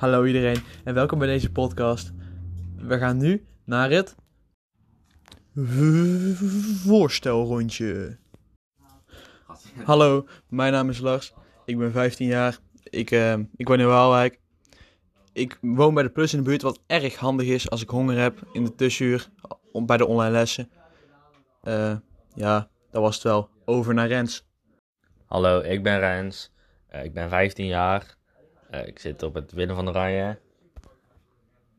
Hallo iedereen en welkom bij deze podcast. We gaan nu naar het voorstelrondje. Hallo, mijn naam is Lars. Ik ben 15 jaar. Ik, eh, ik woon in Waalwijk. Ik woon bij de Plus in de buurt, wat erg handig is als ik honger heb in de tussenuur bij de online lessen. Eh, ja, dat was het wel. Over naar Rens. Hallo, ik ben Rens. Eh, ik ben 15 jaar. Eh, ik zit op het Willem van Oranje.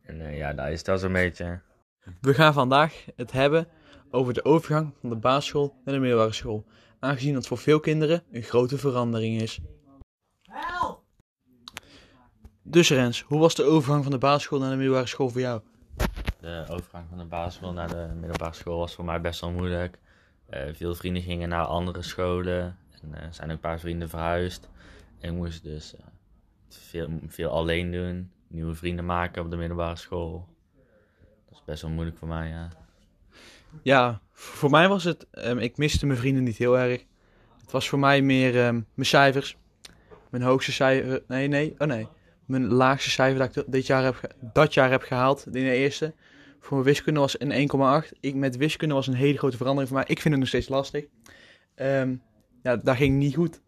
En eh, ja, daar is dat zo'n beetje. We gaan vandaag het hebben over de overgang van de basisschool naar de middelbare school. Aangezien dat voor veel kinderen een grote verandering is. Dus Rens, hoe was de overgang van de basisschool naar de middelbare school voor jou? De overgang van de basisschool naar de middelbare school was voor mij best wel moeilijk. Eh, veel vrienden gingen naar andere scholen. En er zijn een paar vrienden verhuisd. En ik moest dus eh, veel, veel alleen doen. Nieuwe vrienden maken op de middelbare school. Dat is best wel moeilijk voor mij, ja. Ja, voor mij was het, ehm, ik miste mijn vrienden niet heel erg. Het was voor mij meer ehm, mijn cijfers. Mijn hoogste cijfer, nee, nee, oh nee. Mijn laagste cijfer dat ik dit jaar heb, dat jaar heb gehaald, in de eerste. Voor mijn wiskunde was een 1,8. Ik met wiskunde was een hele grote verandering voor mij. Ik vind het nog steeds lastig. Ehm, ja, dat ging niet goed.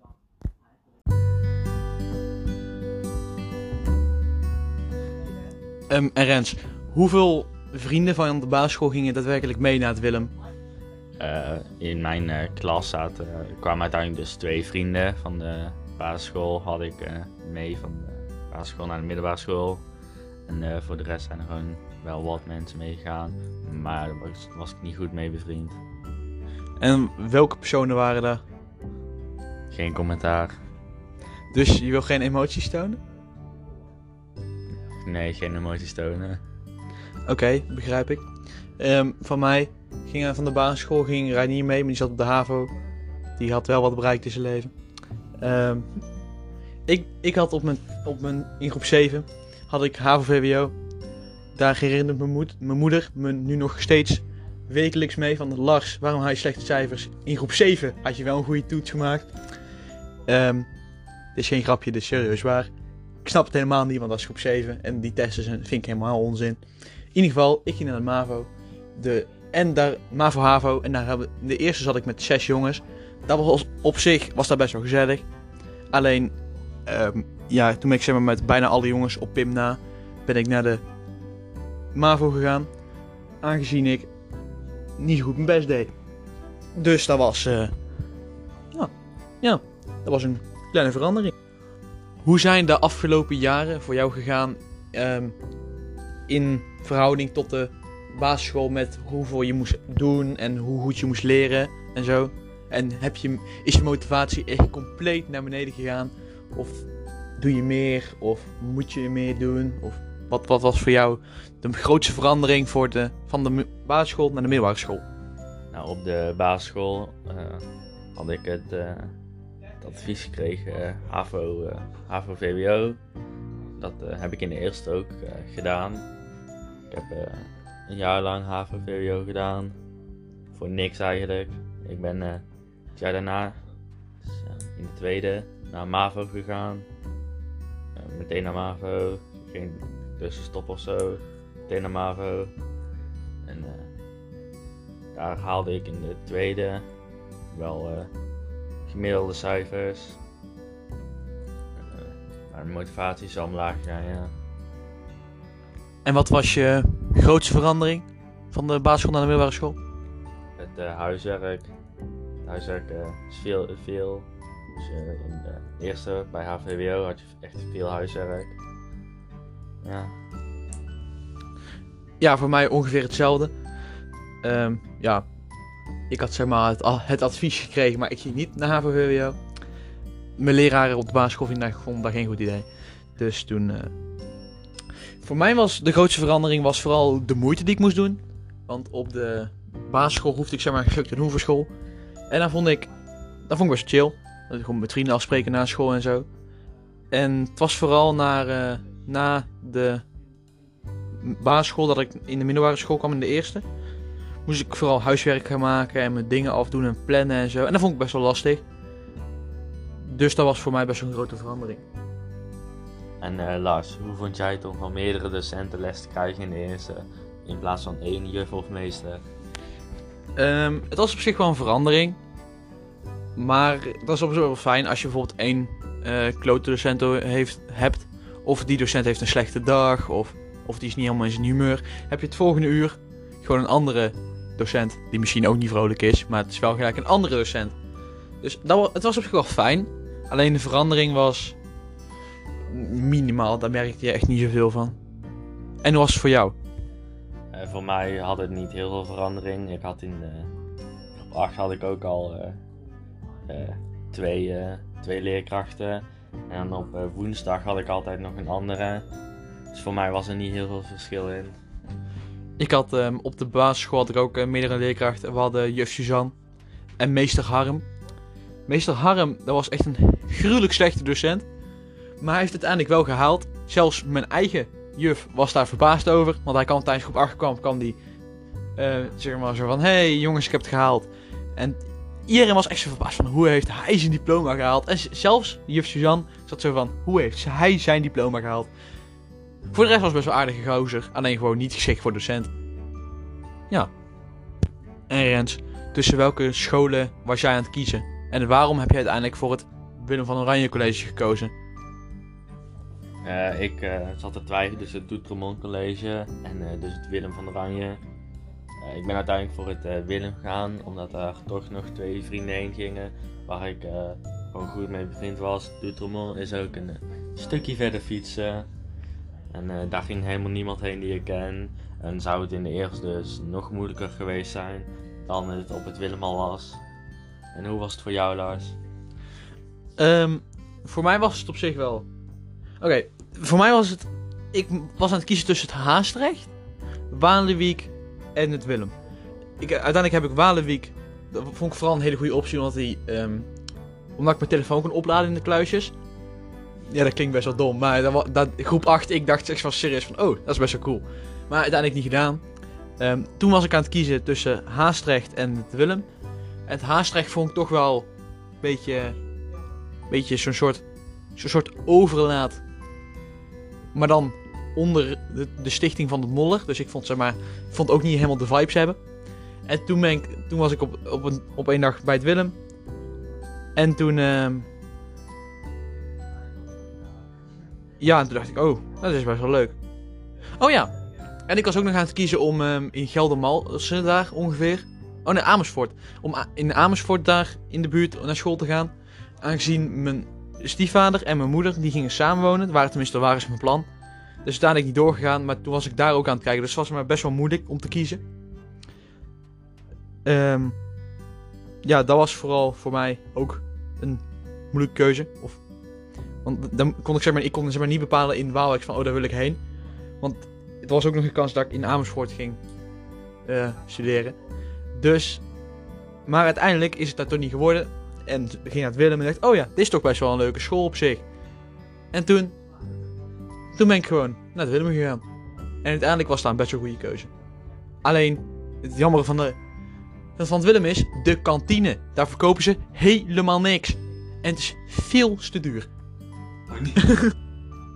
Ehm, en Rens, hoeveel vrienden van de basisschool gingen daadwerkelijk mee naar het Willem? Eh, in mijn eh, klas zaten, kwamen uiteindelijk dus twee vrienden van de basisschool. Had ik eh, mee van de basisschool naar de middelbare school. En eh, voor de rest zijn er gewoon wel wat mensen meegegaan. Maar daar was, was ik niet goed mee bevriend. En welke personen waren daar? Geen commentaar. Dus je wil geen emoties tonen? Nee, geen emoties tonen. Oké, begrijp ik. Ehm, van mij ging hij van de basisschool ging Reinier mee, maar die zat op de HAVO. Die had wel wat bereikt in zijn leven. Ehm, ik, ik had op mijn, op mijn, in groep 7 had ik HAVO-VWO. Daar herinnert mijn, moed, mijn moeder me nu nog steeds wekelijks mee van Lars, waarom haal je slechte cijfers? In groep 7 had je wel een goede toets gemaakt. Ehm, dit is geen grapje, dit is serieus waar. Ik snap het helemaal niet, want dat is groep 7 en die testen zijn, vind ik helemaal onzin. In ieder geval, ik ging naar de MAVO. De, en daar, MAVO HAVO. En daar hebben, de eerste zat ik met zes jongens. Dat was op zich was dat best wel gezellig. Alleen, ehm, ja, toen ik zeg maar met bijna alle jongens op PIM na, ben ik naar de MAVO gegaan. Aangezien ik niet goed mijn best deed. Dus dat was, eh, ja, ja, dat was een kleine verandering. Hoe zijn de afgelopen jaren voor jou gegaan ehm, in verhouding tot de basisschool met hoeveel je moest doen en hoe goed je moest leren en zo? En heb je, is je motivatie echt compleet naar beneden gegaan? Of doe je meer? Of moet je meer doen? Of wat, wat was voor jou de grootste verandering voor de, van de basisschool naar de middelbare school? Nou, op de basisschool eh, had ik het, eh, advies gekregen, eh, HAVO, eh, HAVO-VWO. Dat eh, heb ik in de eerste ook gedaan. Ik heb een jaar lang HAVO-VWO gedaan. Voor niks eigenlijk. Ik ben het jaar daarna, dus, in de tweede, naar MAVO gegaan. Meteen naar MAVO, geen tussenstop of zo. Meteen naar MAVO. En daar haalde ik in de tweede wel gemiddelde cijfers. Eh, maar de motivatie is al omlaag gegaan, ja. En wat was je grootste verandering van de basisschool naar de middelbare school? Het eh, huiswerk. Het huiswerk eh, is veel. veel. Dus in de eerste bij HVWO had je echt veel huiswerk. Ja, Ja, voor mij ongeveer hetzelfde. Ehm, ja, ik had zeg maar het, het advies gekregen, maar ik ging niet naar HAVO-VWO. Mijn leraren op de basisschool vonden dat, geen goed idee. Dus toen... eh, Voor mij was de grootste verandering was vooral de moeite die ik moest doen. Want op de basisschool hoefde ik zeg maar gefukt een. En dan vond ik... Dat vond ik best chill. Dat ik gewoon met vrienden afspreken na school en zo. En het was vooral naar, eh, na de basisschool dat ik in de middelbare school kwam in de eerste. Moest ik vooral huiswerk gaan maken en mijn dingen afdoen en plannen en zo. En dat vond ik best wel lastig. Dus dat was voor mij best wel een grote verandering. En eh, Lars, hoe vond jij het om van meerdere docenten les te krijgen in de eerste, in plaats van één juf of meester? Ehm, het was op zich wel een verandering. Maar dat is op zich wel fijn als je bijvoorbeeld één eh klote docent heeft, hebt. Of die docent heeft een slechte dag. Of, of die is niet helemaal in zijn humeur. Heb je het volgende uur gewoon een andere docent. Die misschien ook niet vrolijk is. Maar het is wel gelijk een andere docent. Dus dat, het was op zich wel fijn. Alleen de verandering was minimaal. Daar merkte je echt niet zoveel van. En hoe was het voor jou? Eh, voor mij had het niet heel veel verandering. Ik had in groep 8 had ik ook al eh, twee, twee leerkrachten. En op woensdag had ik altijd nog een andere. Dus voor mij was er niet heel veel verschil in. Ik had ehm, op de basisschool had ik ook eh, meerdere leerkrachten. We hadden juf Suzanne en meester Harm. Meester Harm, dat was echt een gruwelijk slechte docent. Maar hij heeft het uiteindelijk wel gehaald. Zelfs mijn eigen juf was daar verbaasd over. Want hij kwam tijdens groep 8 kwam, kwam die eh, zeg maar zo van... hey, jongens, ik heb het gehaald. En iedereen was echt zo verbaasd van hoe heeft hij zijn diploma gehaald. En zelfs juf Suzanne zat zo van hoe heeft hij zijn diploma gehaald. Voor de rest was het best wel aardige gozer. Alleen gewoon niet geschikt voor docent. Ja. En Rens, tussen welke scholen was jij aan het kiezen? En waarom heb je uiteindelijk voor het Willem van Oranje College gekozen? Eh, ik eh, zat te twijfelen tussen het Doetremont College en eh, dus het Willem van Oranje. Ik ben uiteindelijk voor het Willem gegaan, omdat er toch nog twee vrienden heen gingen waar ik gewoon goed mee bevriend was. Doetremont is ook een stukje verder fietsen. En eh, daar ging helemaal niemand heen die ik ken. En zou het in de eerste dus nog moeilijker geweest zijn dan het op het Willem al was. En hoe was het voor jou, Lars? Ehm, voor mij was het op zich wel. Oké, voor mij was het. Ik was aan het kiezen tussen het Haastrecht, Walenwiek en het Willem. Ik, uiteindelijk heb ik Walenwiek. Dat vond ik vooral een hele goede optie, omdat, die, ehm, omdat ik mijn telefoon kon opladen in de kluisjes. Ja, dat klinkt best wel dom, maar dat, dat, groep 8, ik dacht echt van serieus van, oh, dat is best wel cool. Maar uiteindelijk niet gedaan. Ehm, toen was ik aan het kiezen tussen Haastrecht en het Willem. En het Haastrecht vond ik toch wel een beetje beetje zo'n soort, soort overlaat. Maar dan onder de, stichting van het Moller. Dus ik vond, zeg maar, vond ook niet helemaal de vibes hebben. En toen, ben ik, toen was ik op, op, een, op een dag bij het Willem. En toen... ehm, ja, en toen dacht ik, oh, dat is best wel leuk. Oh ja, en ik was ook nog aan het kiezen om ehm, in Geldermalsen daar ongeveer... Oh nee, Amersfoort. Om in Amersfoort daar in de buurt naar school te gaan aangezien mijn stiefvader en mijn moeder die gingen samenwonen. Waren tenminste, waren ze mijn plan. Dus uiteindelijk niet doorgegaan, maar toen was ik daar ook aan het kijken. Dus het was maar best wel moeilijk om te kiezen. Ehm, ja, dat was vooral voor mij ook een moeilijke keuze. Of, want dan kon ik zeg maar, ik kon zeg maar niet bepalen in Waalwijk van, oh daar wil ik heen. Want het was ook nog een kans dat ik in Amersfoort ging eh, studeren. Dus, maar uiteindelijk is het dat toch niet geworden. En ging naar het Willem en dacht, oh ja, dit is toch best wel een leuke school op zich. En toen, toen ben ik gewoon naar het Willem gegaan. En uiteindelijk was dat een best wel goede keuze. Alleen, het jammer van, de, van het Willem is, de kantine. Daar verkopen ze helemaal niks. En het is veel te duur.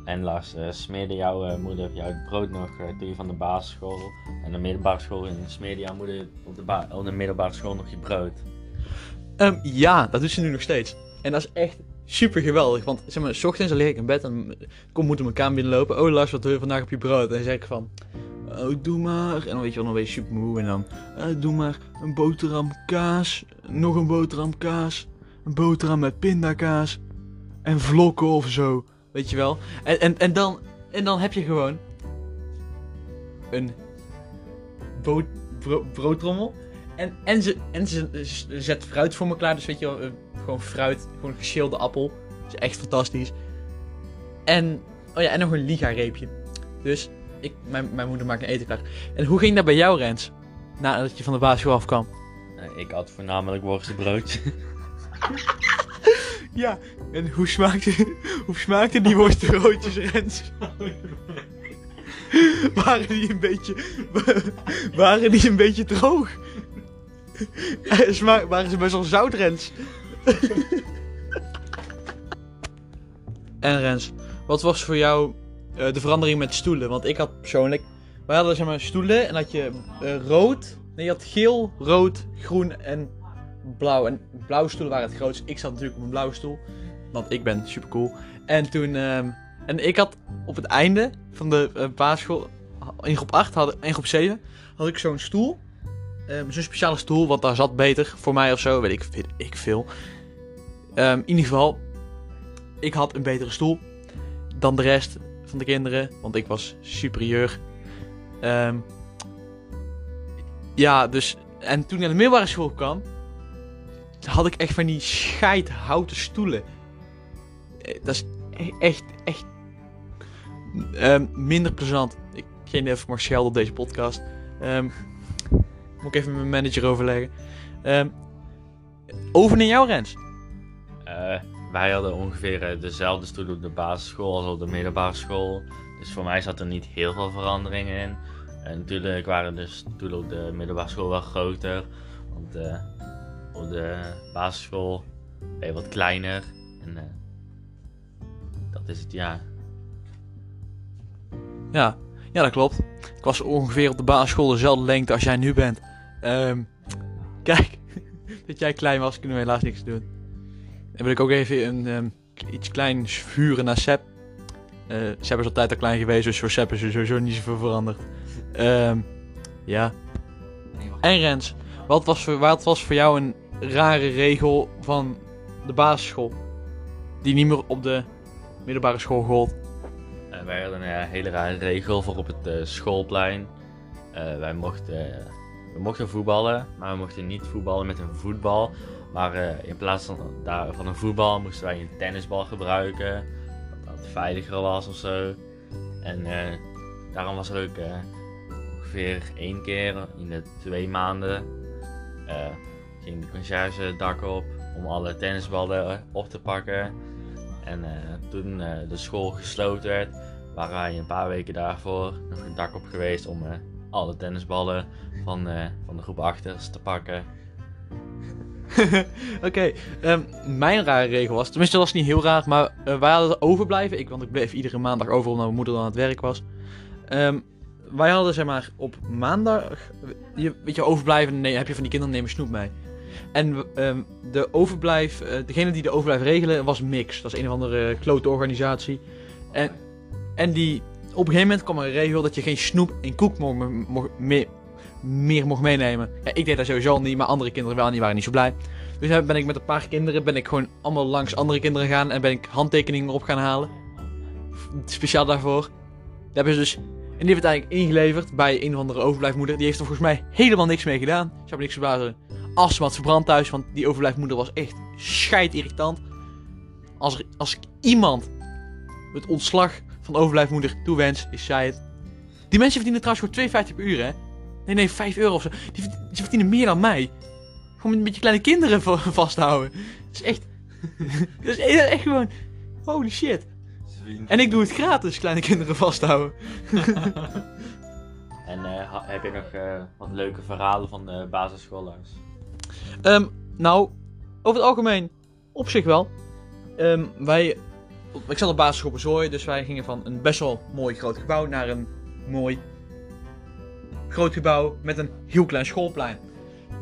En Lars, eh, smeerde jouw eh, moeder jou het brood nog eh, toen je van de basisschool en de middelbare school ging? Smeerde jouw moeder op de, ba- op de middelbare school nog je brood? Ehm, ja, dat doet ze nu nog steeds. En dat is echt super geweldig. Want zeg maar, s ochtends dan lig ik in bed en kom moet in mijn kamer binnenlopen. Oh Lars, wat doe je vandaag op je brood? En dan zeg ik van, oh doe maar. En dan weet je wel, dan ben je super moe. En dan, eh, doe maar een boterham kaas. Nog een boterham kaas. Een boterham met pindakaas. En vlokken of zo. Weet je wel. En, en, en, dan, en dan heb je gewoon een boot, bro- broodtrommel. En, en, ze, en ze, ze zet fruit voor me klaar. Dus weet je wel, eh, gewoon fruit. Gewoon een geschilde appel. Dat is echt fantastisch. En, oh ja, en nog een liga-reepje. Dus ik, mijn, mijn moeder maakt een eten klaar. En hoe ging dat bij jou, Rens? Nadat je van de basisschool afkwam. Eh, ik had voornamelijk worstenbroodje. Ja, en hoe smaakte, hoe smaakte die worstenbroodjes, Rens? waren die een beetje... Waren die een beetje droog? Eh, Smaak, waren ze best wel zout, Rens? en Rens, wat was voor jou eh, de verandering met stoelen? Want ik had persoonlijk, wij hadden zeg maar stoelen en had je eh, rood, nee je had geel, rood, groen en blauw. En blauwe stoelen waren het grootst. Ik zat natuurlijk op een blauwe stoel, want ik ben super cool. En toen, ehm, en ik had op het einde van de eh, basisschool, in groep 8, had, in groep 7, had ik zo'n stoel. Ehm, zo'n speciale stoel, want daar zat beter voor mij of zo, weet ik, ik veel. Ehm, in ieder geval, ik had een betere stoel dan de rest van de kinderen, want ik was superieur. Ja, dus, en toen ik naar de middelbare school kwam, had ik echt van die scheidhouten stoelen. Eh, Dat is echt, echt ehm, minder plezant. Ik geen ik mag schelden op deze podcast. Ehm, moet ik even met mijn manager overleggen. Ehm, over naar jou, Rens. Eh, wij hadden ongeveer eh, dezelfde stoel op de basisschool als op de middelbare school. Dus voor mij zat er niet heel veel verandering in. En natuurlijk waren de stoelen op de middelbare school wel groter. Want eh, op de basisschool ben je wat kleiner. En eh, dat is het, ja. Ja, ja, dat klopt. Ik was ongeveer op de basisschool dezelfde lengte als jij nu bent. Ehm, kijk, dat jij klein was, kunnen we helaas niks doen. Dan wil ik ook even een, ehm, iets kleins vuren naar Seb. Eh Seb is altijd al klein geweest, dus voor Seb is er sowieso niet zoveel veranderd. Ehm, ja. En Rens, wat was, voor, wat was voor jou een rare regel van de basisschool? Die niet meer op de middelbare school gold. Eh, wij hadden een eh, hele rare regel voor op het eh, schoolplein. Wij mochten, we mochten voetballen, maar we mochten niet voetballen met een voetbal. Maar in plaats van, daar, van een voetbal moesten wij een tennisbal gebruiken. Dat dat veiliger was of zo. En daarom was het ook ongeveer één keer in de twee maanden. Ging de conciërge dak op om alle tennisballen op te pakken. En eh, toen eh, de school gesloten werd, waren wij een paar weken daarvoor nog het dak op geweest om eh, alle tennisballen van, van de groep achters te pakken. Oké, ehm, mijn rare regel was, tenminste dat was niet heel raar, maar wij hadden overblijven. Ik, want ik bleef iedere maandag over omdat mijn moeder dan aan het werk was. Ehm, wij hadden zeg maar op maandag, je, weet je, overblijven, nee, heb je van die kinderen nemen snoep mee. En ehm, de overblijf, eh, degene die de overblijf regelen was Mix. Dat is een of andere klote organisatie. En, en die, op een gegeven moment kwam er een regel dat je geen snoep en koek meer, meer mocht meenemen. Ja, ik deed dat sowieso al niet, maar andere kinderen wel en die waren niet zo blij. Dus ben ik met een paar kinderen ben ik gewoon allemaal langs andere kinderen gegaan en ben ik handtekeningen op gaan halen. Speciaal daarvoor. Daar hebben ze dus. En die heeft het ingeleverd bij een of andere overblijfmoeder. Die heeft er volgens mij helemaal niks mee gedaan. Ik me niks verbazen. As wat verbrand thuis, want die overblijfmoeder was echt scheid irritant. Als, er, als ik iemand het ontslag van de overblijfmoeder toewens, is zij het. Die mensen verdienen trouwens gewoon 2,50 per uur, hè? Nee, nee, 5 euro of zo. Die, verdienen meer dan mij. Gewoon met je kleine kinderen va- vasthouden. Dat is echt. dat is echt, echt gewoon. Holy shit. En ik doe het gratis, kleine kinderen vasthouden. En eh, heb je nog eh, wat leuke verhalen van de basisschool Ehm, nou, over het algemeen, op zich wel. Ehm, wij, ik zat op basisschool Bezooien, dus wij gingen van een best wel mooi groot gebouw naar een mooi groot gebouw met een heel klein schoolplein.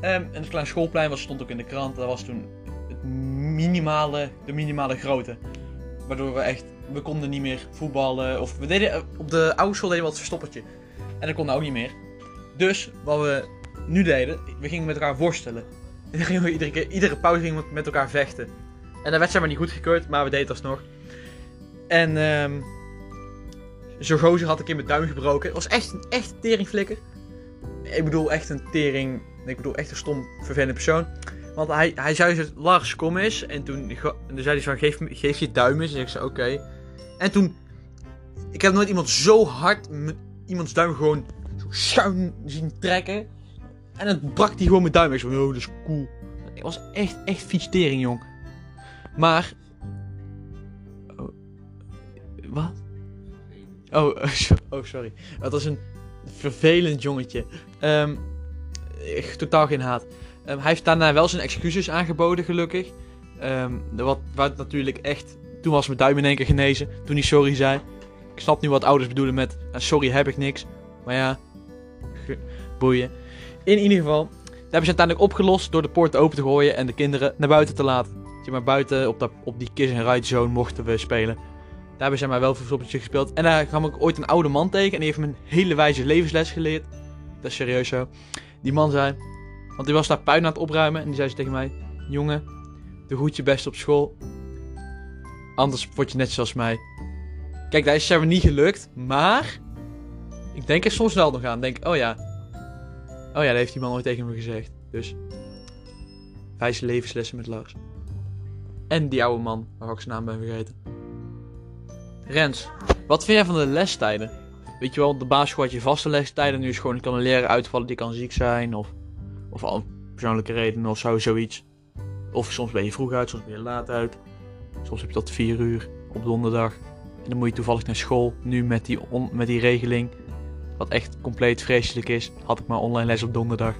Ehm, en het klein schoolplein was, stond ook in de krant, dat was toen het minimale, de minimale grootte. Waardoor we echt, we konden niet meer voetballen, of we deden, eh, op de oude school deden we wat verstoppertje. En dat kon nou ook niet meer. Dus, wat we nu deden, we gingen met elkaar worstelen. En gingen we iedere, keer, iedere pauze gingen we met elkaar vechten. En dat werd zeg maar niet goedgekeurd, maar we deden het alsnog. En ehm zo'n gozer had ik in mijn duim gebroken. Het was echt een echt teringflikker. Ik bedoel echt een tering... Ik bedoel echt een stom, vervelende persoon. Want hij, hij zei dus, Lars, kom eens. En toen, zei hij zo, geef, geef je duim eens. En ik zei, oké. En toen... Ik heb nooit iemand zo hard iemands duim gewoon zo schuin zien trekken. En het brak hij gewoon mijn duim. Ik zo, oh, dat is cool. Het was echt, echt fietstering, jong. Maar... Oh, wat? Oh, so- oh, sorry. Het was een vervelend jongetje. Ehm, echt totaal geen haat. Ehm, hij heeft daarna wel zijn excuses aangeboden, gelukkig. De wat, wat natuurlijk echt Toen was mijn duim in één keer genezen. Toen hij sorry zei. Ik snap nu wat ouders bedoelen met "Ah, sorry heb ik niks. Maar ja, boeien. In ieder geval, dat hebben ze uiteindelijk opgelost door de poort open te gooien en de kinderen naar buiten te laten. Zeg maar buiten op, dat, op die kiss and ride zone mochten we spelen. Daar hebben ze mij wel verstoppertje gespeeld. En daar kwam ik ooit een oude man tegen en die heeft me een hele wijze levensles geleerd. Dat is serieus zo. Die man zei, want die was daar puin aan het opruimen en die zei ze tegen mij: Jongen, doe goed je best op school. Anders word je net zoals mij. Kijk, dat is maar niet gelukt, maar ik denk er soms wel nog aan. Denk, oh ja, oh ja, dat heeft die man ooit tegen me gezegd. Dus wijze levenslessen met Lars. En die oude man, waar ik zijn naam ben vergeten. Rens, wat vind jij van de lestijden? Weet je wel, de basisschool had je vaste lestijden. Nu is gewoon, kan een leraar uitvallen, die kan ziek zijn. Of, of al persoonlijke redenen of zo, zoiets. Of soms ben je vroeg uit, soms ben je laat uit. Soms heb je tot 4 uur op donderdag. En dan moet je toevallig naar school. Nu met die, on- met die regeling, wat echt compleet vreselijk is, had ik maar online les op donderdag.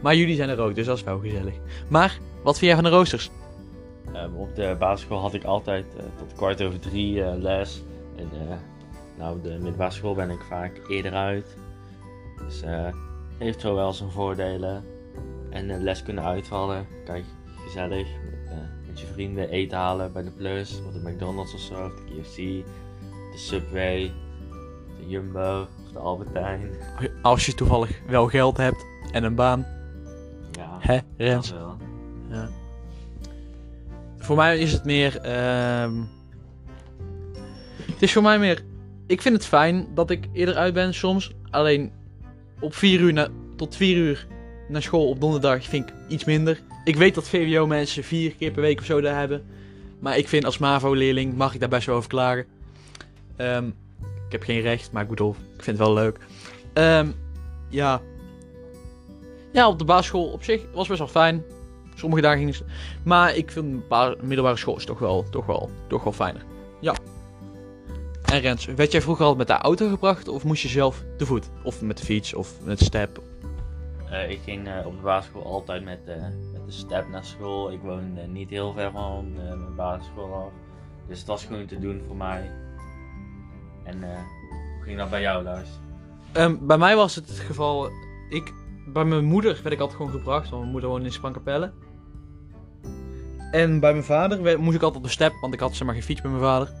Maar jullie zijn er ook, dus dat is wel gezellig. Maar, wat vind jij van de roosters? Ehm, op de basisschool had ik altijd eh, tot kwart over drie eh, les. En eh, nou, de middelbare school ben ik vaak eerder uit. Dus heeft zo wel zijn voordelen. En les kunnen uitvallen. Kijk, gezellig. Met, met je vrienden eten halen bij de Plus. Of de McDonald's of zo. Of de KFC. De Subway. De Jumbo. Of de Albertijn. Als je toevallig wel geld hebt en een baan. Ja, Hè, Rens? wel. Ja. Voor mij is het meer. ehm, Het is voor mij meer. Ik vind het fijn dat ik eerder uit ben soms. Alleen op 4 uur na, tot 4 uur naar school op donderdag vind ik iets minder. Ik weet dat VWO mensen vier keer per week of zo daar hebben. Maar ik vind als MAVO-leerling mag ik daar best wel over klagen. Ehm, ik heb geen recht, maar ik bedoel, ik vind het wel leuk. Ehm, ja. Ja, op de basisschool op zich was best wel fijn. Sommige dagen gingen ze... Maar ik vind middelbare school is toch wel, toch wel, toch wel fijner. Ja. En Rens, werd jij vroeger al met de auto gebracht of moest je zelf te voet? Of met de fiets of met de step? Eh, ik ging eh, op de basisschool altijd met, eh, met de step naar school. Ik woonde niet heel ver van mijn basisschool af. Dus het was gewoon te doen voor mij. En eh, hoe ging dat bij jou, Lars? Ehm, bij mij was het het geval... Ik, bij mijn moeder werd ik altijd gewoon gebracht, want mijn moeder woonde in Sprangkapelle. En bij mijn vader moest ik altijd op de step, want ik had zeg maar geen fiets bij mijn vader.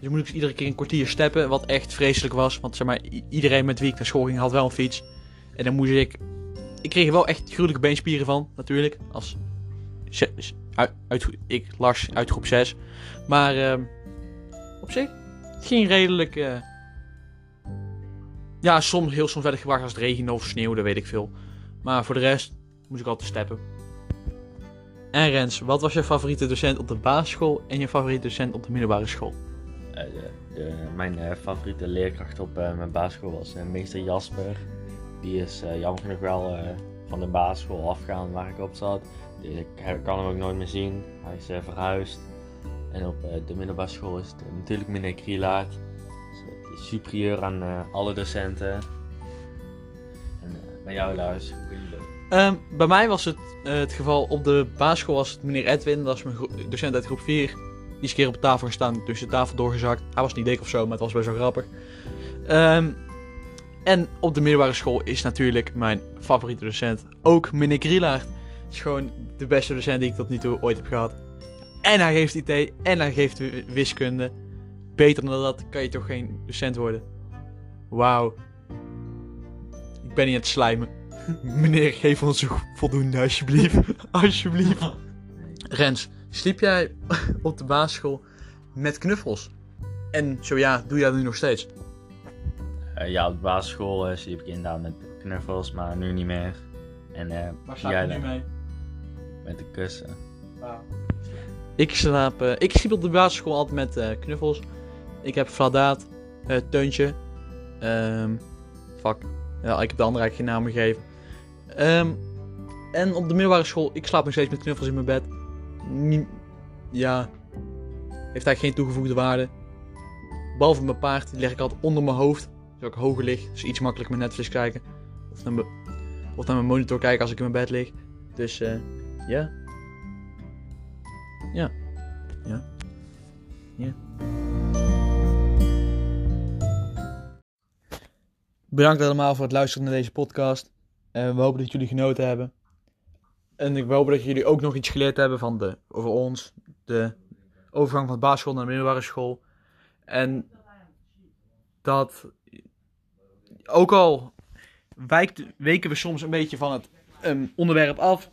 Dus moest ik iedere keer een kwartier steppen, wat echt vreselijk was. Want zeg maar, iedereen met wie ik naar school ging had wel een fiets. En dan moest ik... Ik kreeg er wel echt gruwelijke beenspieren van, natuurlijk. Als... Uit, uit, ik, Lars, uit groep 6. Maar ehm, op zich, het ging redelijk... eh, ja, soms, heel soms werd gebracht als het regende of sneeuwde, weet ik veel. Maar voor de rest moest ik altijd steppen. En Rens, wat was je favoriete docent op de basisschool en je favoriete docent op de middelbare school? Eh, de, de- mijn eh, favoriete leerkracht op mijn basisschool was meester Jasper. Die is jammer genoeg wel van de basisschool afgegaan waar ik op zat. Dus ik kan hem ook nooit meer zien. Hij is verhuisd. En op eh, de middelbare school is het natuurlijk meneer Krielaert. Dus, superieur aan eh, alle docenten. En eh, bij jou Lars, hoe ging dat? Ehm, bij mij was het het geval op de basisschool was het meneer Edwin, dat is mijn docent uit groep 4. Die is een keer op tafel gestaan, tussen de tafel doorgezakt. Hij was niet dik of zo, maar het was best wel grappig. Ehm, en op de middelbare school is natuurlijk mijn favoriete docent ook meneer Krielaert. Het is gewoon de beste docent die ik tot nu toe ooit heb gehad. En hij geeft IT en hij geeft wi- wiskunde. Beter dan dat kan je toch geen docent worden. Wauw. Ik ben niet aan het slijmen. Meneer, geef ons voldoende alsjeblieft. alsjeblieft. Rens, sliep jij op de basisschool met knuffels? En zo ja, doe jij dat nu nog steeds? Eh, ja, op de basisschool eh, sliep ik inderdaad met knuffels, maar nu niet meer. En eh, jij dan? mee? met de kussen. Ik slaap, eh, ik sliep op de basisschool altijd met eh, knuffels. Ik heb Vladaat, eh Teuntje, ehm fuck, ja, ik heb de andere eigenlijk geen naam gegeven. Ehm, en op de middelbare school, ik slaap nog steeds met knuffels in mijn bed. Ja, heeft eigenlijk geen toegevoegde waarde. Behalve mijn paard, die leg ik altijd onder mijn hoofd. Zodat ik hoger lig, dus iets makkelijker met Netflix kijken. Of naar, mijn- mijn monitor kijken als ik in mijn bed lig. Dus ja. Ja. Ja. Ja. Bedankt allemaal voor het luisteren naar deze podcast. En we hopen dat jullie genoten hebben. En ik hoop dat jullie ook nog iets geleerd hebben van de, over ons. De overgang van de basisschool naar de middelbare school. En dat ook al wijkt, weken we soms een beetje van het ehm, onderwerp af,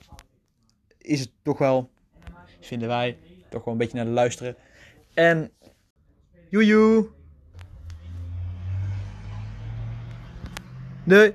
is het toch wel, vinden wij, toch wel een beetje naar luisteren. En joejoe! Nee.